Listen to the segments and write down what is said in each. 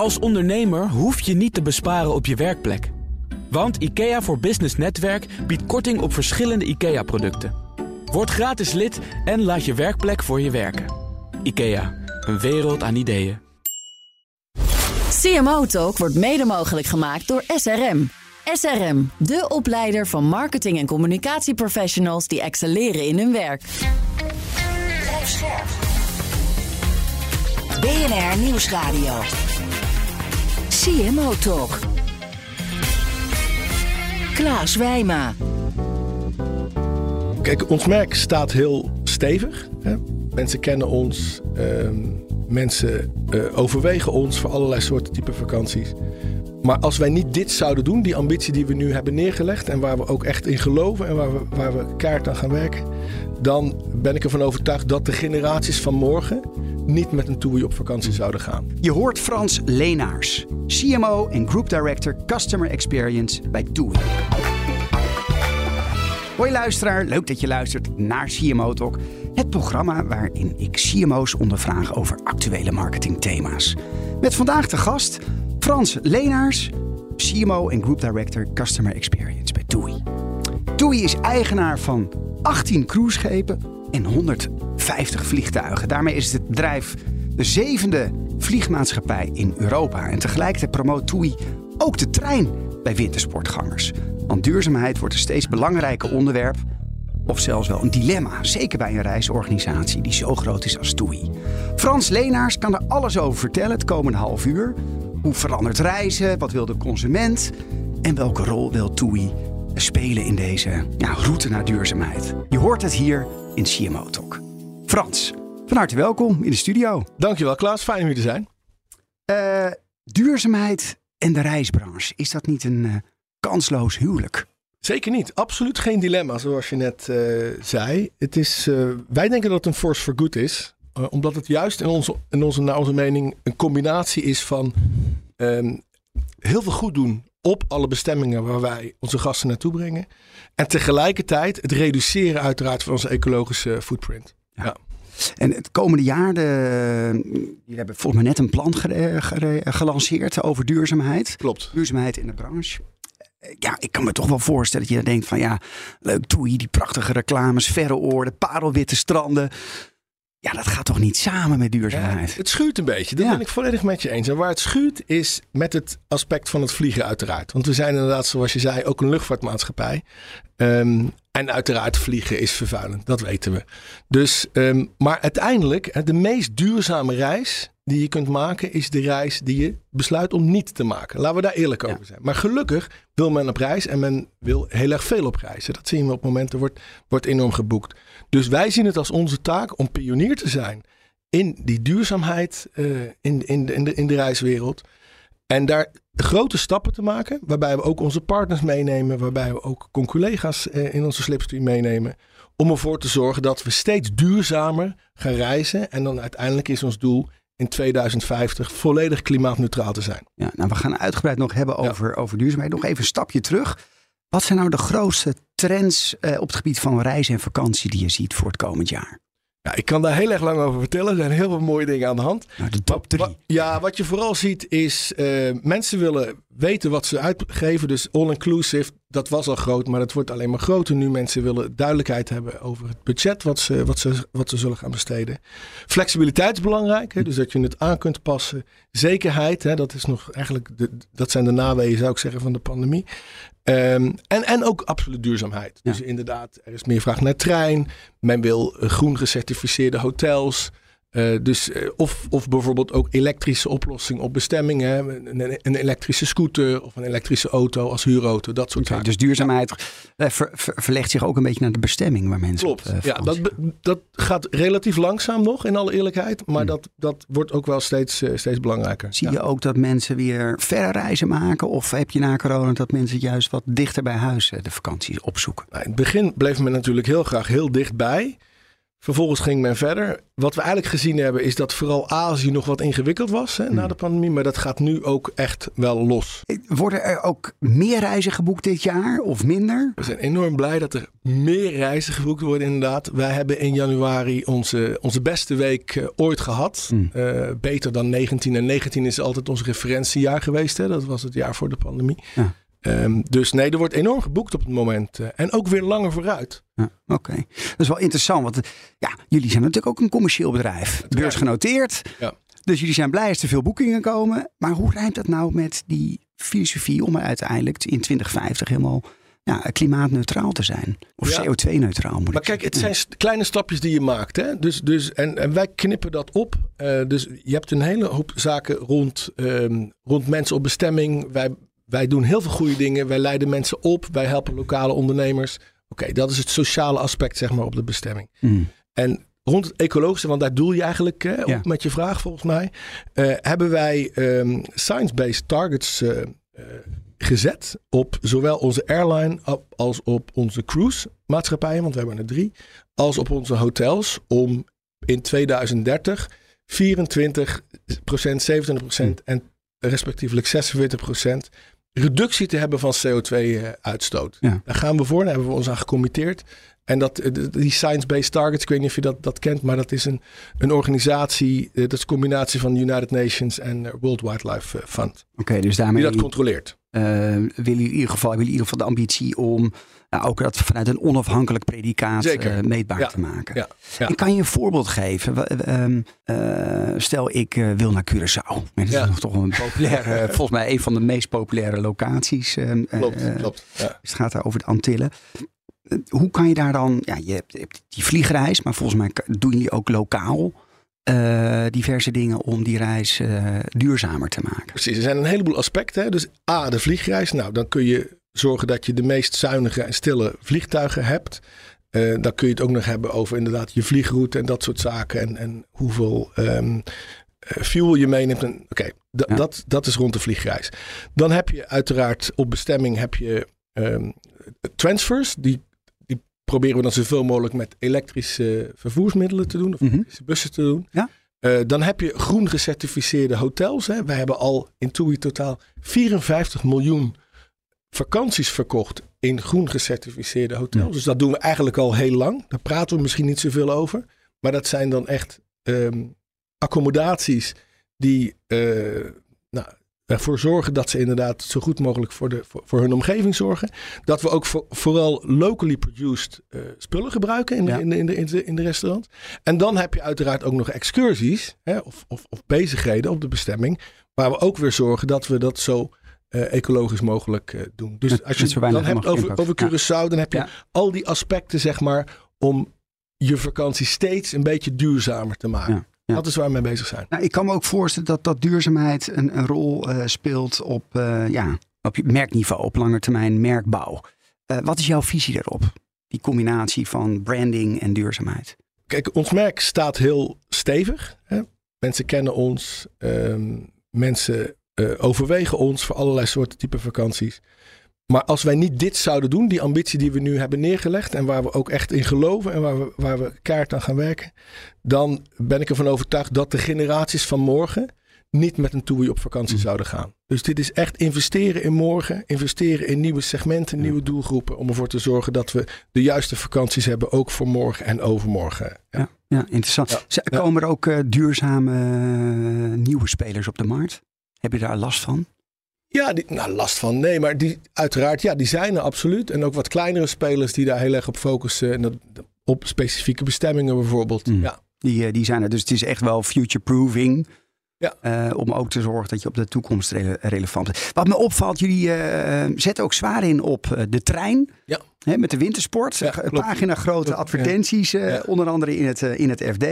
Als ondernemer hoef je niet te besparen op je werkplek. Want IKEA voor Business Netwerk biedt korting op verschillende IKEA-producten. Word gratis lid en laat je werkplek voor je werken. IKEA, een wereld aan ideeën. CMO Talk wordt mede mogelijk gemaakt door SRM. SRM, de opleider van marketing- en communicatieprofessionals die excelleren in hun werk. BNR Nieuwsradio. CMO Talk. Klaas Wijma. Kijk, ons merk staat heel stevig. Hè? Mensen kennen ons. ehm, mensen eh, overwegen ons voor allerlei soorten type vakanties. Maar als wij niet dit zouden doen, die ambitie die we nu hebben neergelegd en waar we ook echt in geloven en waar we, waar we kaart aan gaan werken, dan ben ik ervan overtuigd dat de generaties van morgen niet met een toei op vakantie zouden gaan. Je hoort Frans Leenaars, CMO en Group Director Customer Experience bij TUI. Hoi luisteraar, leuk dat je luistert naar CMO Talk. Het programma waarin ik CMO's ondervraag over actuele marketingthema's. Met vandaag de gast Frans Leenaars, CMO en Group Director Customer Experience bij TUI. TUI is eigenaar van 18 cruiseschepen en 150 vliegtuigen. Daarmee is het bedrijf de zevende vliegmaatschappij in Europa. En tegelijkertijd promoot TUI ook de trein bij wintersportgangers. Want duurzaamheid wordt een steeds belangrijker onderwerp. Of zelfs wel een dilemma. Zeker bij een reisorganisatie die zo groot is als TUI. Frans Leenaars kan er alles over vertellen het komende half uur. Hoe verandert reizen? Wat wil de consument? En welke rol wil TUI spelen in deze ja, route naar duurzaamheid? Je hoort het hier in CMO Talk. Frans, van harte welkom in de studio. Dankjewel Klaas, fijn om hier te zijn. Eh, duurzaamheid en de reisbranche, is dat niet een eh, kansloos huwelijk? Zeker niet. Absoluut geen dilemma, zoals je net eh, zei. Het is, wij denken dat het een force for good is. Eh, omdat het juist in onze, in onze, naar onze mening een combinatie is van ehm, heel veel goed doen op alle bestemmingen waar wij onze gasten naartoe brengen. En tegelijkertijd het reduceren uiteraard van onze ecologische footprint. Ja. En het komende jaar, de, jullie hebben volgens mij net een plan gere- gere- gelanceerd over duurzaamheid. Klopt. Duurzaamheid in de branche. Ja, ik kan me toch wel voorstellen dat je denkt van ja, leuk toei, die prachtige reclames, verre oorden, parelwitte stranden. Ja, dat gaat toch niet samen met duurzaamheid? Het schuurt een beetje, dat Ja. ben ik volledig met je eens. En waar het schuurt is met het aspect van het vliegen uiteraard. Want we zijn inderdaad, zoals je zei, ook een luchtvaartmaatschappij. Ehm, en uiteraard vliegen is vervuilend, dat weten we. Dus, ehm, maar uiteindelijk, de meest duurzame reis die je kunt maken, is de reis die je besluit om niet te maken. Laten we daar eerlijk over zijn. Maar gelukkig wil men op reis en men wil heel erg veel op reizen. Dat zien we op momenten, wordt, wordt enorm geboekt. Dus wij zien het als onze taak om pionier te zijn in die duurzaamheid eh, in, in, de, in, de, in de reiswereld. En daar grote stappen te maken, waarbij we ook onze partners meenemen, waarbij we ook conculega's eh, in onze slipstream meenemen. Om ervoor te zorgen dat we steeds duurzamer gaan reizen. En dan uiteindelijk is ons doel in 2050 volledig klimaatneutraal te zijn. Ja, nou, we gaan uitgebreid nog hebben over, over duurzaamheid. Nog even een stapje terug. Wat zijn nou de grootste trends eh, op het gebied van reizen en vakantie die je ziet voor het komend jaar? Ja, ik kan daar heel erg lang over vertellen. Er zijn heel veel mooie dingen aan de hand. Nou, de top drie. Wa- Ja, wat je vooral ziet is eh, mensen willen weten wat ze uitgeven. Dus all-inclusive, dat was al groot, maar dat wordt alleen maar groter nu. Mensen willen duidelijkheid hebben over het budget wat ze, wat ze, wat ze zullen gaan besteden. Flexibiliteit is belangrijk, hè, dus dat je het aan kunt passen. Zekerheid, hè, dat, is nog eigenlijk de, dat zijn de naweeën, zou ik zeggen, van de pandemie. Ehm, en, en ook absoluut duurzaamheid. Ja. Dus inderdaad, er is meer vraag naar trein. Men wil groen gecertificeerde hotels. Eh, dus, eh, of, of bijvoorbeeld ook elektrische oplossing op bestemming. Hè? Een, een- elektrische scooter of een elektrische auto als huurauto. Dat soort Oké, zaken. dus duurzaamheid eh, ver- ver- verlegt zich ook een beetje naar de bestemming waar mensen Klopt. op ja, dat, dat gaat relatief langzaam nog, in alle eerlijkheid. Maar Hmm. dat, dat wordt ook wel steeds, steeds belangrijker. Zie Ja. je ook dat mensen weer verre reizen maken? Of heb je na corona dat mensen juist wat dichter bij huis de vakanties opzoeken? Nou, in het begin bleef men natuurlijk heel graag heel dichtbij. Vervolgens ging men verder. Wat we eigenlijk gezien hebben is dat vooral Azië nog wat ingewikkeld was hè, na de pandemie. Maar dat gaat nu ook echt wel los. Worden er ook meer reizen geboekt dit jaar of minder? We zijn enorm blij dat er meer reizen geboekt worden inderdaad. Wij hebben in januari onze, onze beste week eh, ooit gehad. Hmm. Eh, beter dan 19. En 19 is altijd ons referentiejaar geweest. Hè. Dat was het jaar voor de pandemie. Ja. Ehm, dus nee, er wordt enorm geboekt op het moment. eh, en ook weer langer vooruit. Ja, Oké, dat is wel interessant. Want ja, jullie zijn natuurlijk ook een commercieel bedrijf. Beursgenoteerd. Ja. Dus jullie zijn blij als er veel boekingen komen. Maar hoe rijmt dat nou met die filosofie om uiteindelijk in 2050 helemaal ja, klimaatneutraal te zijn? Of Ja. CO2-neutraal moet Maar kijk, het zijn st- kleine stapjes die je maakt. Hè? Dus, dus, en, en wij knippen dat op. Eh, dus je hebt een hele hoop zaken rond, ehm, rond mensen op bestemming. Wij, wij doen heel veel goede dingen. Wij leiden mensen op. Wij helpen lokale ondernemers. Oké, dat is het sociale aspect zeg maar, op de bestemming. Hmm. En rond het ecologische, want daar doel je eigenlijk hè, op Ja. met je vraag volgens mij. eh, hebben wij ehm, science-based targets eh, eh, gezet op zowel onze airline als op onze cruise maatschappijen, want we hebben er drie, als op onze hotels om in 2030 24% 27% en respectievelijk 46 reductie te hebben van CO2-uitstoot. Ja. Daar gaan we voor, daar hebben we ons aan gecommitteerd. En dat, eh, die Science-Based Targets, ik weet niet of je dat, dat kent, maar dat is een, een organisatie, eh, dat is een combinatie van de United Nations en World Wildlife eh, Fund, Oké, dus die daarmee dat controleert. Eh, willen jullie in ieder geval, hebben in ieder geval de ambitie om nou, ook dat vanuit een onafhankelijk predicaat eh, meetbaar Ja. te maken. Ja. Ja. En kan je een voorbeeld geven? Ehm, eh, stel, ik eh, wil naar Curaçao. Dat is nog toch een populaire, volgens mij een van de meest populaire locaties. ehm, Klopt, klopt. Ja. Het gaat daar over de Antillen. Hoe kan je daar dan, ja, je hebt, je hebt die vliegreis, maar volgens mij doen jullie ook lokaal eh, diverse dingen om die reis eh, duurzamer te maken. Precies, er zijn een heleboel aspecten. Hè. Dus A, de vliegreis. Nou, dan kun je zorgen dat je de meest zuinige en stille vliegtuigen hebt. Eh, dan kun je het ook nog hebben over inderdaad je vliegroute en dat soort zaken. En, en hoeveel ehm, eh, fuel je meeneemt. En- Oké, Ja. dat, dat is rond de vliegreis. Dan heb je uiteraard op bestemming heb je ehm, transfers. Die proberen we dan zoveel mogelijk met elektrische vervoersmiddelen te doen. Of Mhm. elektrische bussen te doen. Ja. Eh, dan heb je groen gecertificeerde hotels. Hè. Wij hebben al in TUI totaal 54 miljoen vakanties verkocht in groen gecertificeerde hotels. Ja. Dus dat doen we eigenlijk al heel lang. Daar praten we misschien niet zoveel over. Maar dat zijn dan echt ehm, accommodaties die eh, nou, ervoor zorgen dat ze inderdaad zo goed mogelijk voor, de, voor, voor hun omgeving zorgen. Dat we ook voor- vooral locally produced eh, spullen gebruiken in de, Ja. in, de, in, de, in, de, in de restaurant. En dan heb je uiteraard ook nog excursies hè, of, of, of bezigheden op de bestemming. Waar we ook weer zorgen dat we dat zo eh, ecologisch mogelijk eh, doen. Dus Met- als je zo dan hebt over, over. Curaçao, dan heb je Ja. al die aspecten zeg maar om je vakantie steeds een beetje duurzamer te maken. Ja. Dat is waar we mee bezig zijn. Nou, ik kan me ook voorstellen dat, dat duurzaamheid een, een rol eh, speelt op, eh, ja, op merkniveau, op lange termijn merkbouw. Eh, wat is jouw visie daarop? Die combinatie van branding en duurzaamheid. Kijk, ons merk staat heel stevig. Hè? Mensen kennen ons. ehm, mensen overwegen ons voor allerlei soorten type vakanties. Maar als wij niet dit zouden doen, die ambitie die we nu hebben neergelegd en waar we ook echt in geloven en waar we, waar we kaart aan gaan werken, dan ben ik ervan overtuigd dat de generaties van morgen niet met een toei op vakantie Mm. zouden gaan. Dus dit is echt investeren in morgen, investeren in nieuwe segmenten, Ja. nieuwe doelgroepen, om ervoor te zorgen dat we de juiste vakanties hebben, ook voor morgen en overmorgen. Ja. Ja, ja interessant. Komen er ook eh, duurzame eh, nieuwe spelers op de markt? Heb je daar last van? Ja, die, nou last van nee, maar die uiteraard, ja, die zijn er absoluut. En ook wat kleinere spelers die daar heel erg op focussen. En dat, op specifieke bestemmingen bijvoorbeeld. Mm. Ja, Die, eh, die zijn er. Dus het is echt wel future-proofing. Ja. Eh, om ook te zorgen dat je op de toekomst rele- relevant bent. Wat me opvalt, jullie eh, zetten ook zwaar in op eh, de trein. Ja. Hè, met de wintersport. Ja, pagina grote Klopt, advertenties. Ja. Onder andere in het, in het FD.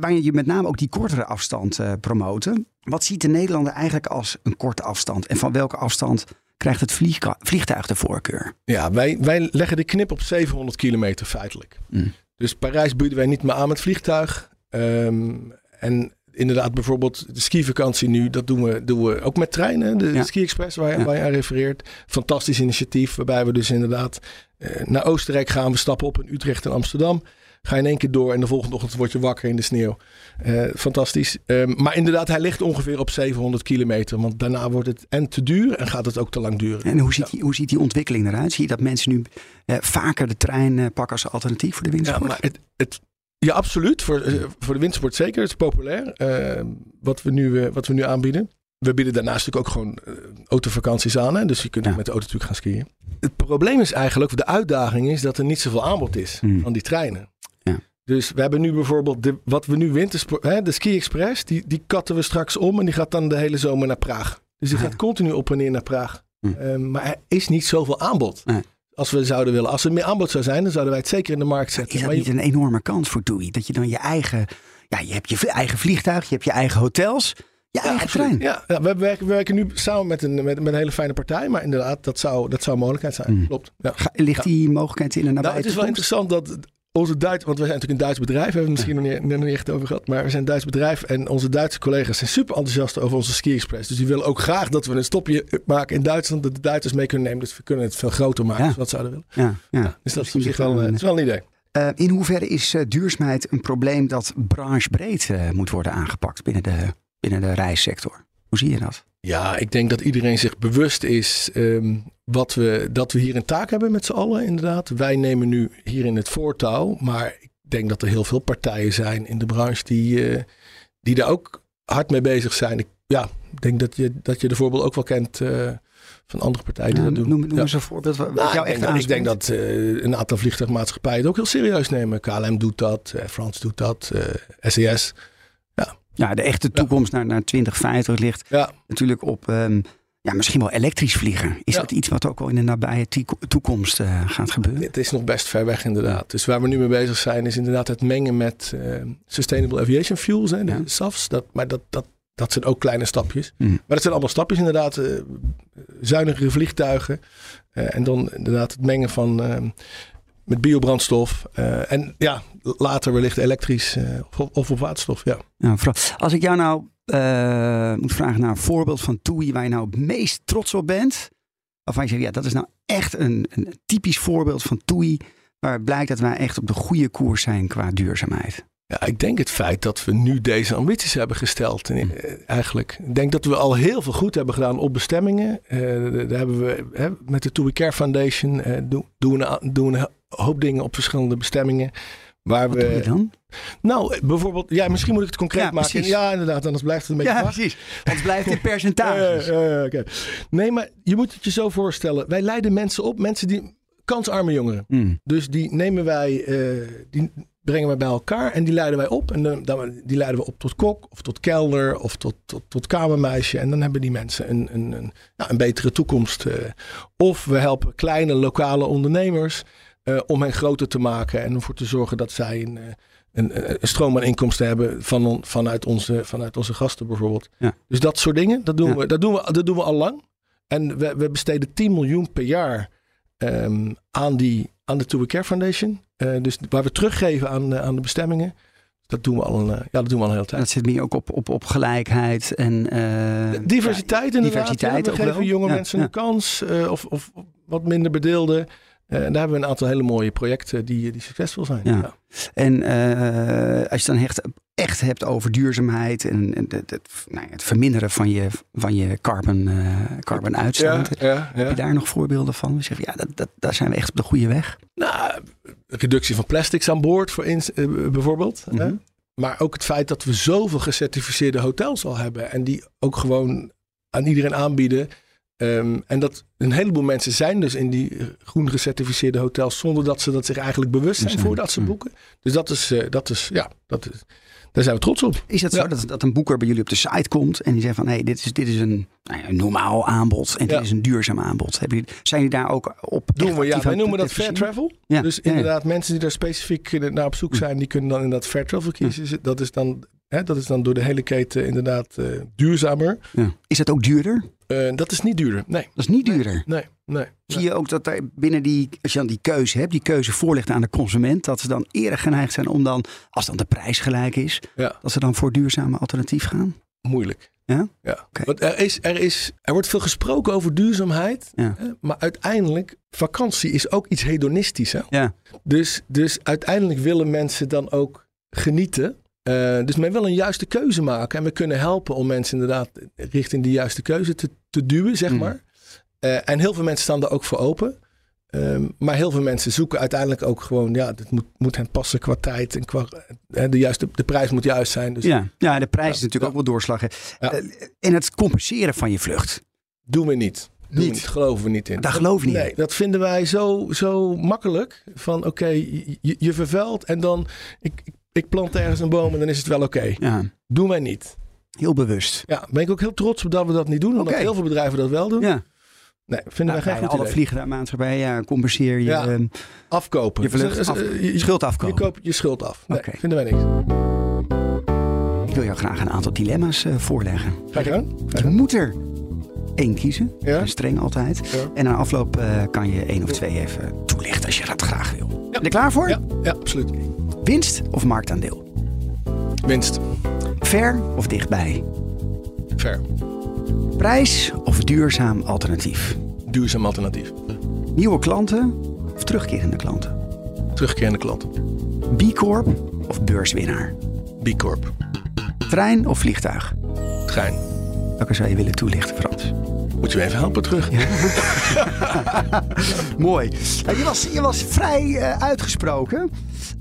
Waarin je met name ook die kortere afstand promoten. Wat ziet de Nederlander eigenlijk als een korte afstand? En van welke afstand krijgt het vliegtuig de voorkeur? ja wij, wij leggen de knip op 700 kilometer feitelijk. Mm. Dus Parijs bieden wij niet meer aan met vliegtuig. Ehm, en inderdaad, bijvoorbeeld de skivakantie nu, dat doen we, doen we ook met treinen. De Ja. Ski Express waar, je- Ja. waar je aan refereert. Fantastisch initiatief, waarbij we dus inderdaad eh, naar Oostenrijk gaan. We stappen op in Utrecht en Amsterdam. Ga je in één keer door en de volgende ochtend word je wakker in de sneeuw. Eh, fantastisch. Ehm, maar inderdaad, hij ligt ongeveer op 700 kilometer. Want daarna wordt het en te duur en gaat het ook te lang duren. En hoe ziet, die, hoe ziet die ontwikkeling eruit? Zie je dat mensen nu eh, vaker de trein pakken als alternatief voor de Ja, windsport? maar het, het, ja absoluut. Voor, eh, voor de windsport zeker. Het is populair. eh, wat, we nu, eh, wat we nu aanbieden. We bieden daarnaast natuurlijk ook gewoon eh, autovakanties aan. Hè? Dus je kunt Ja. met de auto natuurlijk gaan skiën. Het probleem is eigenlijk, of de uitdaging is dat er niet zoveel aanbod is Hmm. van die treinen. Ja. Dus we hebben nu bijvoorbeeld, de, wat we nu wintersport, hè, de Ski Express, die, die katten we straks om en die gaat dan de hele zomer naar Praag. Dus die Ah, gaat continu op en neer naar Praag. Hmm. Ehm, maar er is niet zoveel aanbod. Nee. Als we zouden willen. Als er meer aanbod zou zijn, dan zouden wij het zeker in de markt zetten. Is dat Maar je- niet een enorme kans voor TUI? Dat je dan je eigen, ja, je hebt je eigen vliegtuig, je hebt je eigen hotels, je eigen absoluut. trein. Ja, ja, we, werken, we werken nu samen met een, met, met een hele fijne partij. Maar inderdaad, dat zou, dat zou een mogelijkheid zijn. Hmm. Klopt. Ja. Ligt die mogelijkheid in de nabije Nou, het is wel interessant dat onze Duits, want we zijn natuurlijk een Duits bedrijf, we hebben het misschien nog niet, nog niet echt over gehad, maar we zijn een Duits bedrijf en onze Duitse collega's zijn super enthousiast over onze Ski Express. Dus die willen ook graag dat we een stopje maken in Duitsland, dat de Duitsers mee kunnen nemen. Dus we kunnen het veel groter maken, Ja. we dat zouden willen. Ja, ja. Dus dat is op zich wel, eh, een- het is wel een idee. Eh, in hoeverre is eh, duurzaamheid een probleem dat branchebreed eh, moet worden aangepakt binnen de, binnen de reissector? Hoe zie je dat? Ja, ik denk dat iedereen zich bewust is ehm, wat we, dat we hier een taak hebben met z'n allen, inderdaad. Wij nemen nu hierin het voortouw, maar ik denk dat er heel veel partijen zijn in de branche die, eh, die daar ook hard mee bezig zijn. Ik, ja, ik denk dat je, dat je de voorbeeld ook wel kent eh, van andere partijen die Nou, dat doen. noem noem Ja. eens een voorbeeld wat Nou, jou ik, echt denk dat, ik denk dat een aantal vliegtuigmaatschappijen het ook heel serieus nemen. KLM doet dat, eh, France doet dat, eh SES. Ja, de echte toekomst naar, naar 2050 ligt Ja, natuurlijk op ehm, ja, misschien wel elektrisch vliegen. Is Ja. dat iets wat ook wel in de nabije toekomst eh, gaat gebeuren? Het is nog best ver weg inderdaad. Dus waar we nu mee bezig zijn is inderdaad het mengen met eh, Sustainable Aviation Fuels, hè, de Ja. SAFs. Dat, maar dat, dat, dat zijn ook kleine stapjes. Hmm. Maar dat zijn allemaal stapjes inderdaad. eh, zuinigere vliegtuigen. en dan inderdaad het mengen van met biobrandstof. en ja, later wellicht elektrisch of, of op waterstof. Ja. Ja, vooral- als ik jou nou eh, moet vragen naar een voorbeeld van TUI waar je nou het meest trots op bent. Waarvan je zegt, ja, dat is nou echt een, een typisch voorbeeld van TUI. Waar blijkt dat wij echt op de goede koers zijn qua duurzaamheid. Ja, ik denk het feit dat we nu deze ambities hebben gesteld. eh, Hm. eigenlijk. Ik denk dat we al heel veel goed hebben gedaan op bestemmingen. Eh, daar hebben we hè, met de TUI Care Foundation eh, doen, doen, doen een hoop dingen op verschillende bestemmingen. Waar Wat doe je we. dan? Nou, eh, bijvoorbeeld, ja, misschien moet ik het concreet Ja, maken. precies. Ja, inderdaad, anders blijft het een beetje vast. precies. Het blijft in percentages. Ja, ja, ja, oké. Nee, maar je moet het je zo voorstellen. Wij leiden mensen op, mensen die kansarme jongeren. Hmm. Dus die nemen wij, eh, die brengen wij bij elkaar en die leiden wij op. En dan, dan- die leiden we op tot kok of tot kelder of tot, tot, tot kamermeisje. En dan hebben die mensen een, een, een, nou, een betere toekomst. eh. Of we helpen kleine lokale ondernemers eh, om hen groter te maken. En ervoor te zorgen dat zij een, eh, een, een stroom aan inkomsten hebben van, vanuit, onze, vanuit onze gasten bijvoorbeeld. Ja. Dus dat soort dingen, dat doen, Ja. we, dat doen, we, dat doen we al lang. En we, we besteden 10 miljoen per jaar ehm, aan, die, aan de To Care Foundation. Eh, dus waar we teruggeven aan, eh, aan de bestemmingen. Dat doen we al een, eh, ja, dat doen we al een hele tijd. Dat zit meer ook op, op, op gelijkheid en eh, diversiteit ja, inderdaad. diversiteit ja. We geven jonge Ja, mensen een kans. eh, of, of wat minder bedeelden. Eh, en daar hebben we een aantal hele mooie projecten die, die succesvol zijn. Ja. Ja. En eh, als je dan echt, echt hebt over duurzaamheid en, en het, het, nou het verminderen van je, van je carbon, eh carbon uitstoot. Ja. Heb je daar nog voorbeelden van? We zeggen, ja, dat, dat, daar zijn we echt op de goede weg. Nou, reductie van plastics aan boord voor eh, bijvoorbeeld. hè. Mhm. Maar ook het feit dat we zoveel gecertificeerde hotels al hebben. En die ook gewoon aan iedereen aanbieden. Ehm, en dat een heleboel mensen zijn dus in die groen gecertificeerde hotels. Zonder dat ze dat zich eigenlijk bewust zijn voordat ze Mm. boeken. Dus dat is, eh, dat is ja, dat is, daar zijn we trots op. Is het Ja. zo dat, dat een boeker bij jullie op de site komt en die zegt van hé, hey, dit, is, dit is een, nou ja, een normaal aanbod en dit is een duurzaam aanbod. Hebben jullie, zijn jullie daar ook op? Doen we, ja. actief Wij noemen dat fair travel. Ja, Dus ja, ja. inderdaad, mensen die daar specifiek eh, naar op zoek zijn, die kunnen dan inderdaad fair travel kiezen. Dat, is dan, hè, dat is dan door de hele keten inderdaad eh, duurzamer. Ja. Is dat ook duurder? Eh, dat is niet duurder. Nee, Dat is niet duurder. nee, nee. Zie je ook dat binnen die, als je dan die keuze hebt, die keuze voorlegt aan de consument, dat ze dan eerder geneigd zijn om dan, als dan de prijs gelijk is, Ja. dat ze dan voor duurzame alternatief gaan? Moeilijk. Ja? Ja. Want er, is, er, is, er wordt veel gesproken over duurzaamheid. Ja. hè, Maar uiteindelijk, vakantie is ook iets hedonistisch. Hè? Ja. Dus, dus uiteindelijk willen mensen dan ook genieten. Eh, dus men wil een juiste keuze maken. En we kunnen helpen om mensen inderdaad richting die juiste keuze te, te duwen, zeg Mm. maar. Eh, en heel veel mensen staan daar ook voor open. Ehm, maar heel veel mensen zoeken uiteindelijk ook gewoon, ja, het moet, moet hen passen qua tijd en qua, de, juiste, de prijs moet juist zijn. Dus Ja. ja, de prijs Ja, is natuurlijk ja. ook wel doorslag. Ja. Eh, en het compenseren van je vlucht. doen we niet. Doen we Niet? niet. Geloven we niet in. Daar geloven we niet Nee, in. dat vinden wij zo, zo makkelijk. Van oké, je, je vervuilt en dan, ik, ik, ik plant ergens een boom en dan is het wel oké. Ja, Doen wij niet. heel bewust. Ja, ben ik ook heel trots op dat we dat niet doen. Omdat heel veel bedrijven dat wel doen. Ja, Nee, vinden nou, wij geen bijna goed alle idee. vliegmaatschappijen ja, compenseer je, Ja. ehm, Afkopen. je vlucht af, eh, je schuld afkomen. Je koopt je schuld af. Nee, vinden wij niks. Ik wil jou graag een aantal dilemma's eh, voorleggen. Ga je gang. Ga je moet er één kiezen. Ja. Streng altijd. Ja. En na afloop eh, kan je één of twee even toelichten als je dat graag wil. Ben je er klaar voor? Ja, ja, absoluut. Winst of marktaandeel? Winst. Ver of dichtbij? Fair. Prijs of duurzaam alternatief? Duurzaam alternatief. Nieuwe klanten of terugkerende klanten? Terugkerende klant. B Corp of beurswinnaar? B Corp. Trein of vliegtuig? Trein. Welke zou je willen toelichten, Frans? Moet je me even helpen terug? Mooi. Je, was, je was vrij eh, uitgesproken.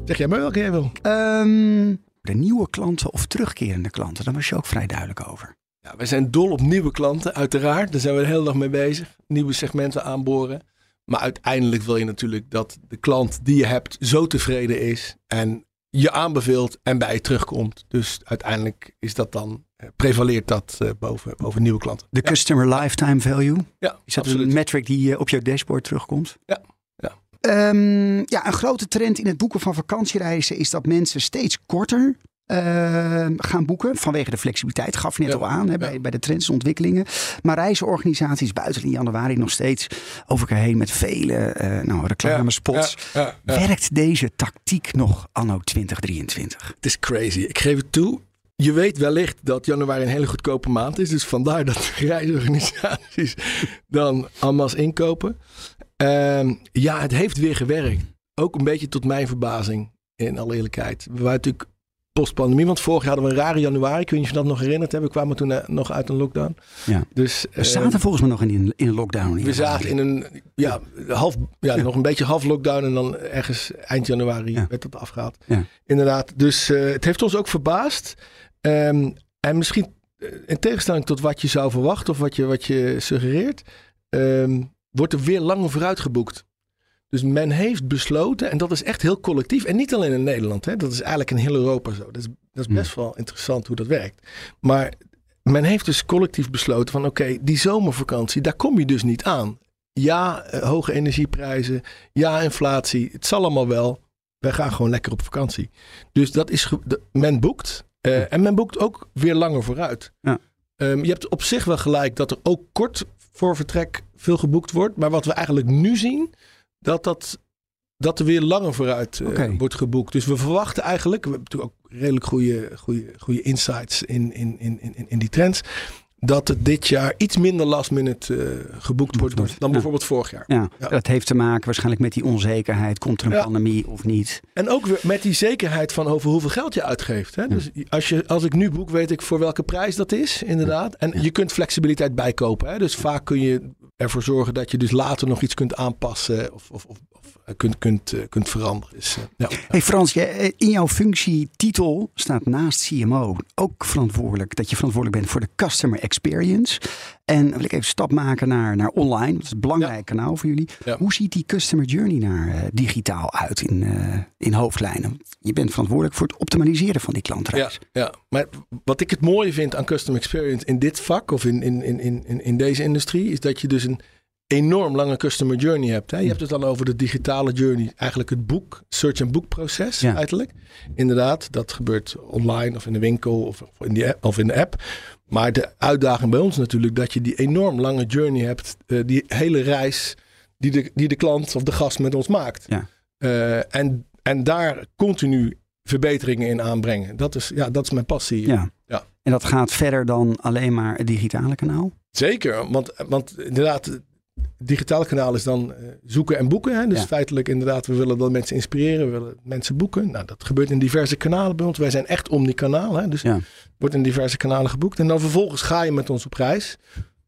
Zeg jij maar welke jij wil. Ehm, de nieuwe klanten of terugkerende klanten, daar was je ook vrij duidelijk over. Ja, wij zijn dol op nieuwe klanten, uiteraard. Daar zijn we de hele dag mee bezig. Nieuwe segmenten aanboren. Maar uiteindelijk wil je natuurlijk dat de klant die je hebt zo tevreden is. En je aanbeveelt en bij je terugkomt. Dus uiteindelijk is dat dan, eh, prevaleert dat eh, boven, boven nieuwe klanten. De customer lifetime value. Ja, Is dat absoluut. een metric die eh, op jouw dashboard terugkomt? Ja, Ehm, ja, een grote trend in het boeken van vakantiereizen is dat mensen steeds korter ehm, gaan boeken. Vanwege de flexibiliteit, gaf je net Ja, al aan hè, bij, bij de trends en ontwikkelingen. Maar reizenorganisaties buiten in januari nog steeds over elkaar heen met vele eh nou, reclamespots. Ja. Werkt deze tactiek nog anno 2023? Het is crazy. Ik geef het toe. Je weet wellicht dat januari een hele goedkope maand is. Dus vandaar dat reisorganisaties dan allemaal inkopen. Ehm, ja, het heeft weer gewerkt. Ook een beetje tot mijn verbazing, in alle eerlijkheid. We waren natuurlijk post-pandemie, want vorig jaar hadden we een rare januari. Ik weet niet of je dat nog herinnert. hè. We kwamen toen eh, nog uit een lockdown. Ja. Dus, We zaten volgens mij nog in, in een lockdown. we zaten in een, ja, half, ja, nog een beetje half lockdown. En dan ergens eind januari Ja. werd dat afgehaald. Ja. Inderdaad. Dus eh, het heeft ons ook verbaasd. Ehm, en misschien eh, in tegenstelling tot wat je zou verwachten of wat je, wat je suggereert, ehm, wordt er weer langer vooruit geboekt. Dus men heeft besloten, en dat is echt heel collectief, en niet alleen in Nederland, hè, dat is eigenlijk in heel Europa zo. Dat is, dat is best wel interessant hoe dat werkt. Maar men heeft dus collectief besloten van oké, die zomervakantie, daar kom je dus niet aan. Ja, eh, hoge energieprijzen, ja, inflatie, het zal allemaal wel. Wij gaan gewoon lekker op vakantie. Dus dat is, men boekt. Eh. En men boekt ook weer langer vooruit. Ja. Ehm, je hebt op zich wel gelijk dat er ook kort voor vertrek veel geboekt wordt. Maar wat we eigenlijk nu zien, dat, dat, dat er weer langer vooruit eh, wordt geboekt. Dus we verwachten eigenlijk, we hebben natuurlijk ook redelijk goede, goede, goede insights in, in, in, in, in die trends. Dat het dit jaar iets minder last minute eh, geboekt wordt dan Ja. bijvoorbeeld vorig jaar. Ja, Ja. dat heeft te maken waarschijnlijk met die onzekerheid. Komt er een Ja. pandemie of niet? En ook weer met die zekerheid van over hoeveel geld je uitgeeft. Hè? Dus als, je, als ik nu boek, weet ik voor welke prijs dat is, inderdaad. En je kunt flexibiliteit bijkopen. Hè? Dus vaak kun je ervoor zorgen dat je dus later nog iets kunt aanpassen of, of kunt, kunt, eh, kunt veranderen. Dus, eh, ja. Hey Frans, eh, in jouw functietitel staat naast CMO ook verantwoordelijk dat je verantwoordelijk bent voor de customer experience. En wil ik even een stap maken naar, naar online. Dat is een belangrijk kanaal voor jullie. Ja. Hoe ziet die customer journey naar eh, digitaal uit in, eh, in hoofdlijnen? Je bent verantwoordelijk voor het optimaliseren van die Ja, klantreis. ja, maar wat ik het mooie vind aan custom experience in dit vak of in, in, in, in- in deze industrie, is dat je dus een enorm lange customer journey hebt. Hè? Je hebt het dan over de digitale journey, eigenlijk het boek, search en boekproces Ja. feitelijk. Inderdaad, dat gebeurt online of in de winkel of, of in, die app, of in de app. Maar de uitdaging bij ons natuurlijk dat je die enorm lange journey hebt, eh, die hele reis die de, die de klant of de gast met ons maakt. Ja. Eh, en, en daar continu verbeteringen in aanbrengen. Dat is, ja, dat is mijn passie. Ja. Ja. En dat gaat verder dan alleen maar het digitale kanaal? Zeker, want, want inderdaad, het digitale kanaal is dan eh, zoeken en boeken. Hè? Dus Ja. feitelijk inderdaad, we willen wel mensen inspireren, we willen mensen boeken. Nou, dat gebeurt in diverse kanalen bij ons. Wij zijn echt omnikanaal, hè? dus Ja. wordt in diverse kanalen geboekt. En dan vervolgens ga je met ons op reis.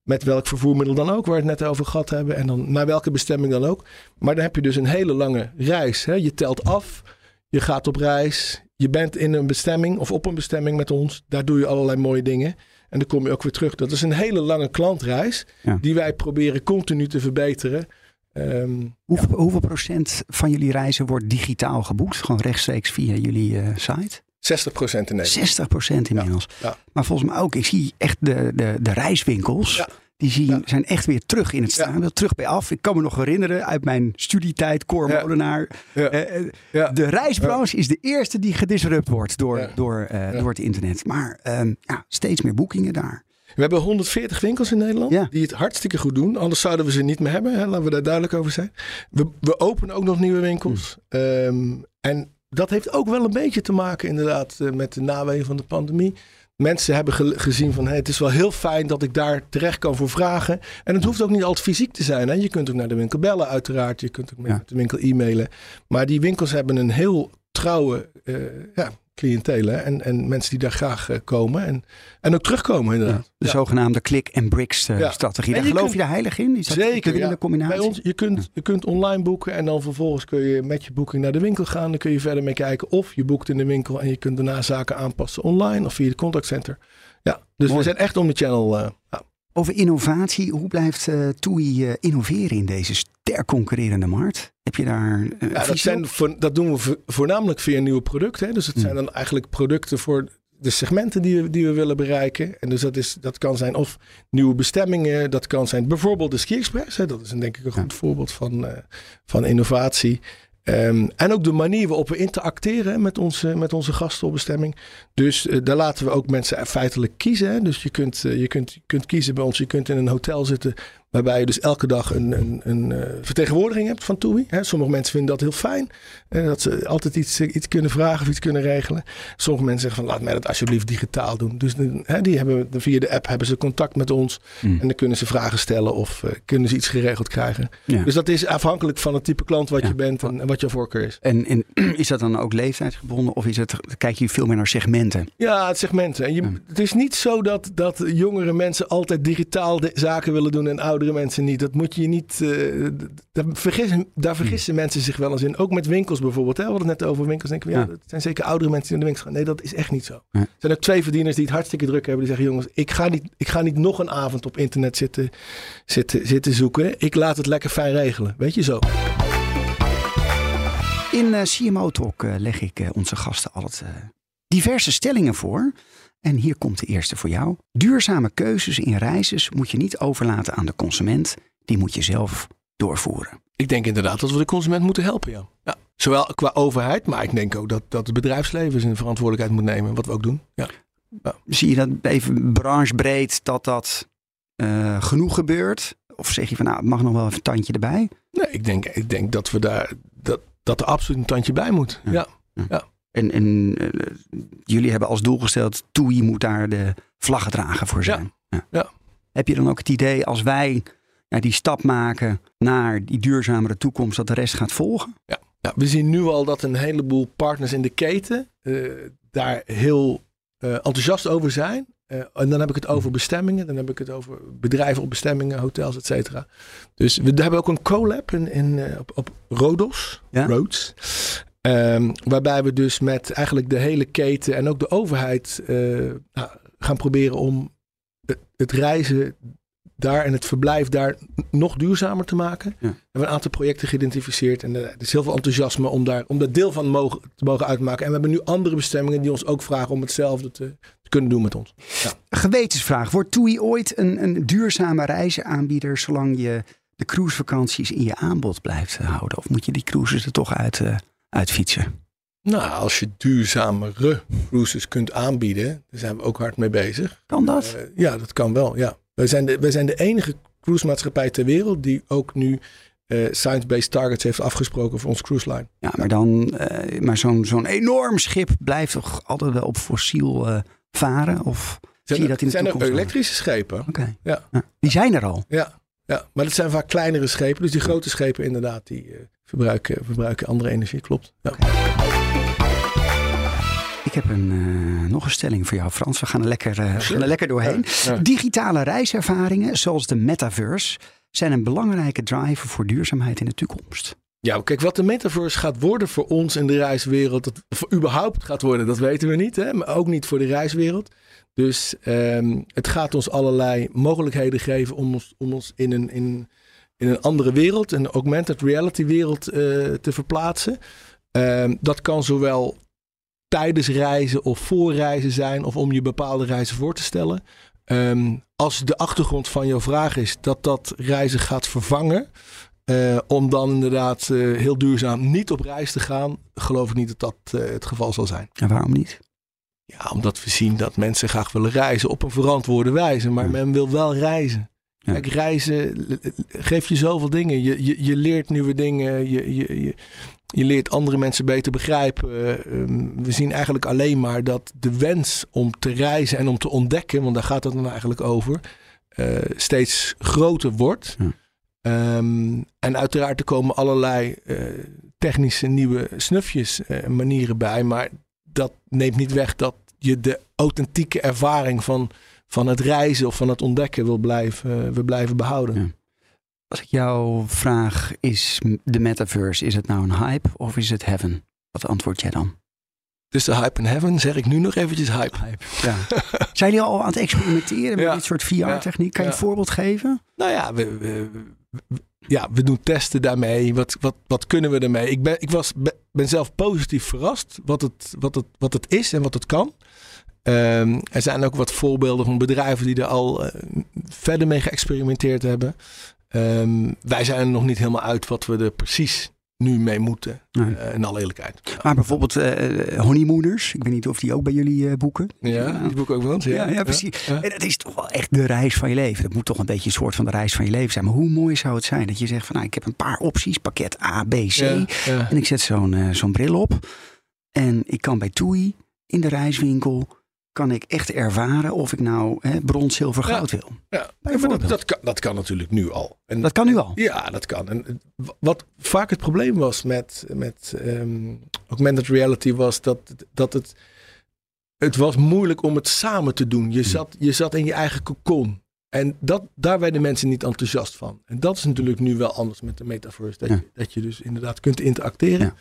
Met welk vervoermiddel dan ook, waar we het net over gehad hebben. En dan naar welke bestemming dan ook. Maar dan heb je dus een hele lange reis. Hè? Je telt af, je gaat op reis. Je bent in een bestemming of op een bestemming met ons. Daar doe je allerlei mooie dingen. En dan kom je ook weer terug. Dat is een hele lange klantreis. Ja. Die wij proberen continu te verbeteren. Ehm, Hoeveel, hoeveel procent van jullie reizen wordt digitaal geboekt? Gewoon rechtstreeks via jullie eh, site? 60% in Nederland. 60 procent inmiddels. ja. Maar volgens mij ook, ik zie echt de, de, de reiswinkels. Ja. Die zien, Ja. zijn echt weer terug in het Ja. stadion. Terug bij af. Ik kan me nog herinneren uit mijn studietijd, Cor Ja. Molenaar. Ja. Eh, eh, Ja. De reisbranche is de eerste die gedisrupt wordt door, Ja. door, eh, Ja. door het internet. Maar ehm, ja, steeds meer boekingen daar. We hebben 140 winkels in Nederland Ja. die het hartstikke goed doen. Anders zouden we ze niet meer hebben. Hè? Laten we daar duidelijk over zijn. We, we openen ook nog nieuwe winkels. Ehm, en dat heeft ook wel een beetje te maken inderdaad met de nawegen van de pandemie. Mensen hebben ge- gezien van hey, het is wel heel fijn dat ik daar terecht kan voor vragen. En het hoeft ook niet altijd fysiek te zijn. Hè? Je kunt ook naar de winkel bellen uiteraard. Je kunt ook met Ja. de winkel e-mailen. Maar die winkels hebben een heel trouwe eh ja, cliëntele. hè. En, en mensen die daar graag eh, komen. En, en ook terugkomen inderdaad. De Ja. zogenaamde click-and-bricks eh, Ja. strategie. En Daar je geloof kunt- je daar heilig in? Is dat Zeker, de combinatie? Bij ons, je kunt, je kunt online boeken en dan vervolgens kun je met je boeking naar de winkel gaan. Dan kun je verder mee kijken of je boekt in de winkel en je kunt daarna zaken aanpassen online of via de contactcenter. Ja, dus Mooi. we zijn echt om de channel. eh. Over innovatie, hoe blijft eh TUI eh, innoveren in deze sterk concurrerende markt? Heb je daar Ja, dat, zijn, voor- dat doen we vo- voornamelijk via nieuwe producten. Hè. Dus het Hmm. zijn dan eigenlijk producten voor de segmenten die we, die we willen bereiken. En dus dat, is, dat kan zijn of nieuwe bestemmingen. Dat kan zijn bijvoorbeeld de Ski Express. Hè. Dat is een, denk ik een goed voorbeeld van, eh, van innovatie. Ehm, en ook de manier waarop we interacteren met onze, met onze gasten op bestemming. Dus eh, daar laten we ook mensen feitelijk kiezen. Hè. Dus je kunt, eh, je, kunt, je kunt kiezen bij ons. Je kunt in een hotel zitten waarbij je dus elke dag een, een, een eh, vertegenwoordiging hebt van TUI. Hè. Sommige mensen vinden dat heel fijn. eh, dat ze altijd iets, eh, iets kunnen vragen of iets kunnen regelen. Sommige mensen zeggen van laat mij dat alsjeblieft digitaal doen. Dus die hebben, via de app hebben ze contact met ons. Hmm. En dan kunnen ze vragen stellen of kunnen ze iets geregeld krijgen. Ja. Dus dat is afhankelijk van het type klant wat Ja. je bent en, en wat je voorkeur is. En, en is dat dan ook leeftijdsgebonden of is het, kijk je veel meer naar segmenten? Ja, het segmenten. En je, Ja. Het is niet zo dat, dat jongere mensen altijd digitaal de zaken willen doen en oudere mensen niet. Dat moet je niet. eh, daar, vergissen, daar vergissen mensen zich wel eens in. Ook met winkels bijvoorbeeld. Hè? We hadden het net over winkels. Denken we, ja, Ja. dat zijn zeker oudere mensen die naar de winkels gaan. Nee, dat is echt niet zo. Ja. Er zijn ook twee verdieners die het hartstikke druk hebben. Die zeggen: jongens, ik ga niet, ik ga niet nog een avond op internet zitten, zitten, zitten zoeken. Ik laat het lekker fijn regelen. Weet je zo. In eh, CMO Talk eh, leg ik onze gasten altijd diverse stellingen voor. En hier komt de eerste voor jou. Duurzame keuzes in reizen moet je niet overlaten aan de consument. Die moet je zelf doorvoeren. Ik denk inderdaad dat we de consument moeten helpen. Ja. Ja. Zowel qua overheid, maar ik denk ook dat, dat het bedrijfsleven zijn verantwoordelijkheid moet nemen. Wat we ook doen. Ja. Zie je dat even branchebreed dat dat eh, genoeg gebeurt? Of zeg je van nou, het mag nog wel even een tandje erbij? Nee, ik denk, ik denk dat we daar dat, dat er absoluut een tandje bij moet. Ja. Ja. En, en eh, jullie hebben als doel gesteld, TUI moet daar de vlaggedrager voor zijn. Ja. Heb je dan ook het idee als wij ja, die stap maken naar die duurzamere toekomst, dat de rest gaat volgen? Ja. Ja, we zien nu al dat een heleboel partners in de keten eh, daar heel eh, enthousiast over zijn. En dan heb ik het over bestemmingen. Dan heb ik het over bedrijven op bestemmingen, hotels, et cetera. Dus we hebben ook een collab in, in, op, op Rodos. Ja. Roads. Ehm, waarbij we dus met eigenlijk de hele keten en ook de overheid eh, nou, gaan proberen om het, reizen daar en het verblijf daar nog duurzamer te maken. We hebben een aantal projecten geïdentificeerd en eh, er is heel veel enthousiasme om daar, om daar deel van mogen, te mogen uitmaken. En we hebben nu andere bestemmingen die ons ook vragen om hetzelfde te, te kunnen doen met ons. Gewetensvraag. Wordt TUI ooit een, een duurzame reizenaanbieder zolang je de cruisevakanties in je aanbod blijft houden? Of moet je die cruises er toch uit, eh, uitfietsen? Nou, als je duurzamere cruises kunt aanbieden, daar zijn we ook hard mee bezig. Kan dat? Eh, ja, dat kan wel. Ja. Wij, zijn de, wij zijn de enige cruisemaatschappij ter wereld die ook nu eh, science-based targets heeft afgesproken voor ons cruise line. Ja, maar, dan, eh, maar zo'n zo'n enorm schip blijft toch altijd wel op fossiel varen? Of zie je dat in de zijn ook toekomst? elektrische schepen. Oké. Ja. Ja. Die zijn er al. Ja, ja, maar dat zijn vaak kleinere schepen. Dus die grote schepen inderdaad, die verbruiken, verbruiken andere energie. Klopt. Ja. Ik heb een, eh, nog een stelling voor jou, Frans. We gaan er lekker, eh, gaan er lekker doorheen. Ja. Digitale reiservaringen, zoals de metaverse, zijn een belangrijke driver voor duurzaamheid in de toekomst. Ja, kijk, wat de metaverse gaat worden voor ons in de reiswereld, dat, of überhaupt gaat worden, dat weten we niet, hè? maar ook niet voor de reiswereld. Dus ehm, het gaat ons allerlei mogelijkheden geven om ons, om ons in, een, in, in een andere wereld, een augmented reality wereld eh, te verplaatsen. Ehm, dat kan zowel tijdens reizen of voor reizen zijn, of om je bepaalde reizen voor te stellen. Ehm, als de achtergrond van jouw vraag is dat dat reizen gaat vervangen, eh, om dan inderdaad eh, heel duurzaam niet op reis te gaan, geloof ik niet dat dat het geval zal zijn. En waarom niet? Ja, omdat we zien dat mensen graag willen reizen op een verantwoorde wijze, maar Ja. men wil wel reizen. Ja. Kijk, reizen geeft je zoveel dingen. Je, je, je leert nieuwe dingen, je, je, je, je leert andere mensen beter begrijpen. Ehm, we zien eigenlijk alleen maar dat de wens om te reizen en om te ontdekken, want daar gaat het dan eigenlijk over, eh, steeds groter wordt. Ja. Ehm, en uiteraard er komen allerlei eh, technische nieuwe snufjes eh, en manieren bij. Maar dat neemt niet weg dat je de authentieke ervaring van, van het reizen of van het ontdekken wil blijven, eh, wil blijven behouden. Ja. Als ik jou vraag, is de metaverse, is het nou een hype of is het heaven? Wat antwoord jij dan? Dus de hype in heaven zeg ik nu nog eventjes hype. Ja. Zijn jullie al aan het experimenteren met Ja. dit soort VR-techniek? Kan je een voorbeeld geven? Nou ja, we, we- we- ja, we doen testen daarmee. Wat, wat, wat kunnen we ermee? Ik ben, ik was, ben zelf positief verrast wat het, wat, het, wat het is en wat het kan. Ehm, er zijn ook wat voorbeelden van bedrijven die er al eh, verder mee geëxperimenteerd hebben. Ehm, wij zijn er nog niet helemaal uit wat we er precies nu mee moeten. Nee. eh, in alle eerlijkheid. Maar bijvoorbeeld eh honeymooners. Ik weet niet of die ook bij jullie boeken. ja die boek ook wel eens. Ja, ja, precies. Ja. En dat is toch wel echt de reis van je leven. Dat moet toch een beetje een soort van de reis van je leven zijn. Maar hoe mooi zou het zijn dat je zegt van nou, ik heb een paar opties. Pakket A, B, C. En ik zet zo'n zo'n bril op. En ik kan bij TUI in de reiswinkel kan ik echt ervaren of ik nou hè, brons, zilver, Ja. goud wil. Ja, maar dat, dat, kan, dat kan natuurlijk nu al. En Dat kan nu al. Ja, dat kan. En w- wat vaak het probleem was met, met ehm, augmented reality was dat, dat het, het was moeilijk om het samen te doen. Je zat, je zat in je eigen cocon. En dat, daar werden mensen niet enthousiast van. En dat is natuurlijk nu wel anders met de metaverse. Dat, Ja. je, dat je dus inderdaad kunt interacteren.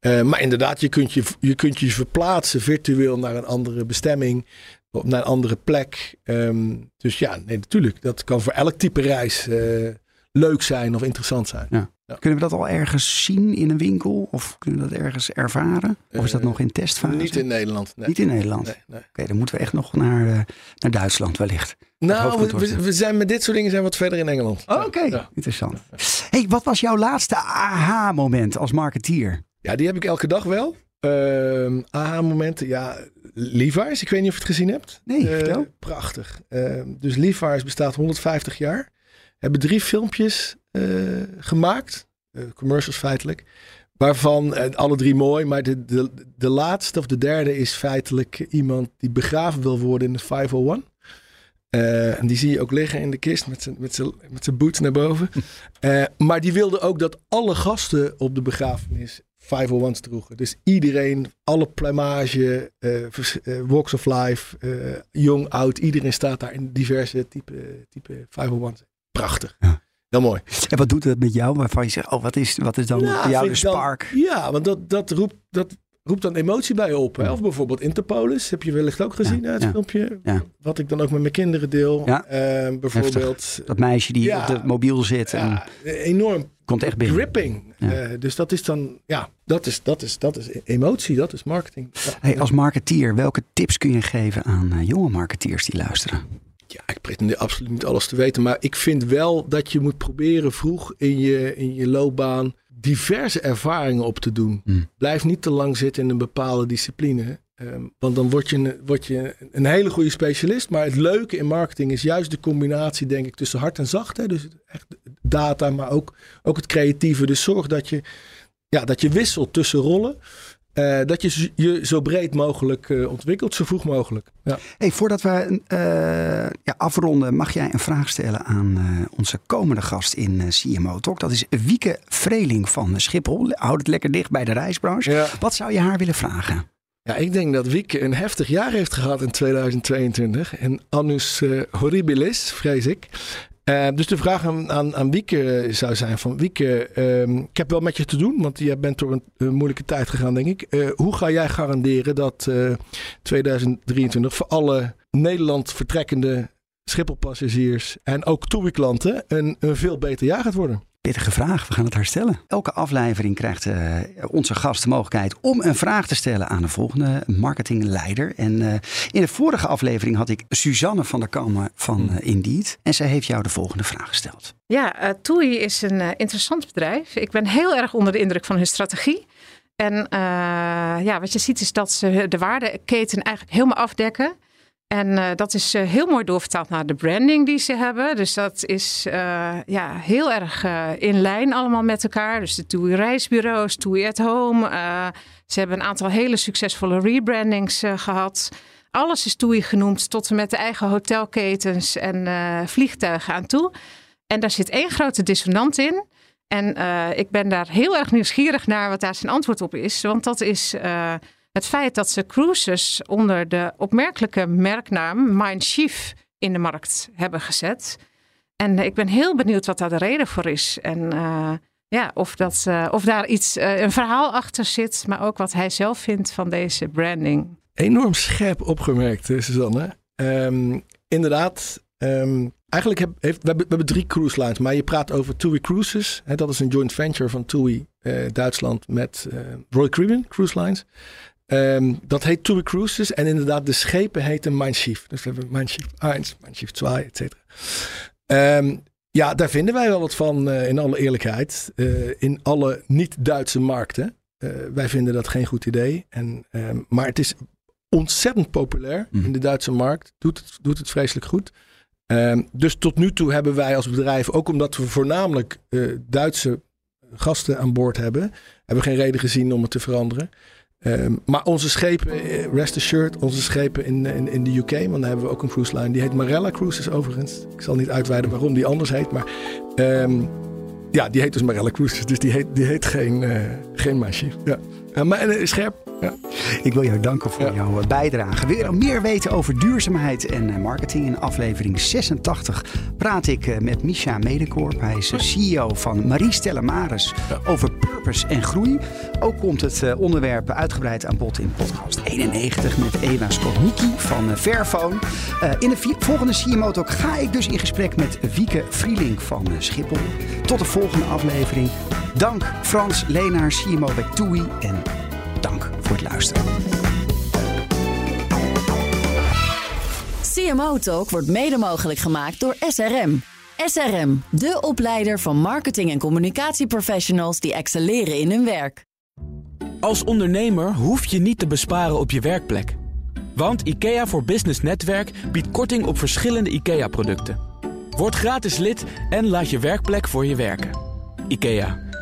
Ja. Eh, maar inderdaad, je kunt je, je kunt je verplaatsen virtueel naar een andere bestemming. Naar een andere plek. Ehm, dus ja, nee, natuurlijk. Dat kan voor elk type reis eh, leuk zijn of interessant zijn. Kunnen we dat al ergens zien in een winkel? Of kunnen we dat ergens ervaren? Of is dat Eh, nog in testfase? Niet in Nederland. Nee. Niet in Nederland. Nee, nee. Oké, dan moeten we echt nog naar, eh, naar Duitsland wellicht. Nou, we, zit. we, we zijn met dit soort dingen zijn wat verder in Engeland. Oh, Oké, Ja. interessant. Hey, wat was jouw laatste aha-moment als marketeer? Ja, die heb ik elke dag wel. Ehm aha-momenten. Ja, Levi's. Ik weet niet of je het gezien hebt. Nee, vertel. Prachtig. Ehm, dus Levi's bestaat 150 jaar. Hebben drie filmpjes eh, gemaakt. Eh, commercials feitelijk. Waarvan eh, alle drie mooi. Maar de, de, de laatste of de derde is feitelijk iemand die begraven wil worden in de 501. Eh, en die zie je ook liggen in de kist met zijn, met zijn, met zijn boots naar boven. Maar die wilde ook dat alle gasten op de begrafenis 501's droegen. Dus iedereen, alle plumage, walks of life, jong, oud, iedereen staat daar in diverse type, type 501's. Prachtig. Ja. Heel mooi. En wat doet dat met jou? Waarvan je zegt, oh, wat is, wat is dan Nou, bij jou de dan- spark? Ja, want dat, dat, roept, dat roept dan emotie bij je op. Hè? Of bijvoorbeeld Interpolis, heb je wellicht ook gezien, Ja, hè, het filmpje. Wat ik dan ook met mijn kinderen deel. Ja. Eh, bijvoorbeeld. Dat meisje die op de mobiel zit en enorm komt echt binnen. gripping. Ja. Eh, dus dat is dan, ja, dat is, dat is, dat is emotie, dat is marketing. Ja. Hey, als marketeer, welke tips kun je geven aan eh, jonge marketeers die luisteren? Pretendeer absoluut niet alles te weten. Maar ik vind wel dat je moet proberen vroeg in je, in je loopbaan diverse ervaringen op te doen. Hmm. Blijf niet te lang zitten in een bepaalde discipline. Ehm, want dan word je, een, word je een hele goede specialist. Maar het leuke in marketing is juist de combinatie, denk ik, tussen hard en zacht. Hè? Dus echt data, maar ook, ook het creatieve. Dus zorg dat je, ja, dat je wisselt tussen rollen. Eh, dat je je zo breed mogelijk uh, ontwikkelt, zo vroeg mogelijk. Ja. Hey, voordat we uh, ja, afronden, mag jij een vraag stellen aan onze komende gast in CMO Talk. Dat is Wieke Vreeling van Schiphol. Houd het lekker dicht bij de reisbranche. Ja. Wat zou je haar willen vragen? Ja, ik denk dat Wieke een heftig jaar heeft gehad in 2022. En annus horribilis, vrees ik. Uh, dus de vraag aan, aan, aan, Wieke zou zijn van Wieke, uh, ik heb wel met je te doen, want je bent door een, moeilijke tijd gegaan, denk ik. Uh, hoe ga jij garanderen dat 2023 voor alle Nederland vertrekkende Schipholpassagiers en ook TUI-klanten een veel beter jaar gaat worden? Pittige vraag, we gaan het herstellen. Elke aflevering krijgt uh, onze gast de mogelijkheid om een vraag te stellen aan de volgende marketingleider. En uh, in de vorige aflevering had ik Suzanne van der Kammen van uh, Indeed. En zij heeft jou de volgende vraag gesteld. Ja, TUI is een interessant bedrijf. Ik ben heel erg onder de indruk van hun strategie. En ja, wat je ziet is dat ze de waardeketen eigenlijk helemaal afdekken. En uh, dat is uh, heel mooi doorvertaald naar de branding die ze hebben. Dus dat is uh, ja, heel erg in lijn allemaal met elkaar. Dus de TUI reisbureaus, TUI at home. ze hebben een aantal hele succesvolle rebrandings gehad. Alles is TUI genoemd tot en met de eigen hotelketens en vliegtuigen aan toe. En daar zit één grote dissonant in. En ik ben daar heel erg nieuwsgierig naar wat daar zijn antwoord op is. Want dat is het feit dat ze cruises onder de opmerkelijke merknaam Mindshift in de markt hebben gezet. En ik ben heel benieuwd wat daar de reden voor is. En uh, ja, of, dat, uh, of daar iets, uh, een verhaal achter zit, maar ook wat hij zelf vindt van deze branding. Enorm scherp opgemerkt, Suzanne. Um, inderdaad, um, eigenlijk heb, heeft, we, hebben, we hebben drie cruise lines, maar je praat over TUI Cruises. Hè, dat is een joint venture van TUI Duitsland met Royal Caribbean Cruise Lines. Um, dat heet TUI Cruises. En inderdaad, de schepen heten Mein Schiff. Dus we hebben Mein Schiff 1, Mein Schiff 2, et cetera. Um, ja, daar vinden wij wel wat van, uh, in alle eerlijkheid. Uh, in alle niet-Duitse markten. Uh, wij vinden dat geen goed idee. En, um, maar het is ontzettend populair mm. in de Duitse markt. Doet het, doet het vreselijk goed. dus tot nu toe hebben wij als bedrijf, ook omdat we voornamelijk Duitse gasten aan boord hebben, hebben we geen reden gezien om het te veranderen. Um, maar onze schepen, eh, rest assured, onze schepen in, in, in de UK, want daar hebben we ook een cruise line. Die heet Marella Cruises overigens. Ik zal niet uitweiden waarom die anders heet, maar um, ja, die heet dus Marella Cruises. Dus die heet, die heet geen, uh, geen Mashi. Ja. Maar uh, scherp, ja. Ik wil jou danken voor jouw bijdrage. Wil je meer weten over duurzaamheid en marketing? In aflevering 86 praat ik met Misha Medekorp. Hij is CEO van Marie Stella Maris over purpose en groei. Ook komt het onderwerp uitgebreid aan bod in podcast 91 met Eva Skotniki van Fairphone. in de volgende CMO Talk ga ik dus in gesprek met Wieke Vrieling van Schiphol. Tot de volgende aflevering. Dank Frans Leenaar, CMO bij TUI en dank voor het luisteren. CMO Talk wordt mede mogelijk gemaakt door SRM. SRM, de opleider van marketing- en communicatieprofessionals die excelleren in hun werk. Als ondernemer hoef je niet te besparen op je werkplek. Want IKEA voor Business Netwerk biedt korting op verschillende IKEA-producten. Word gratis lid en laat je werkplek voor je werken. IKEA,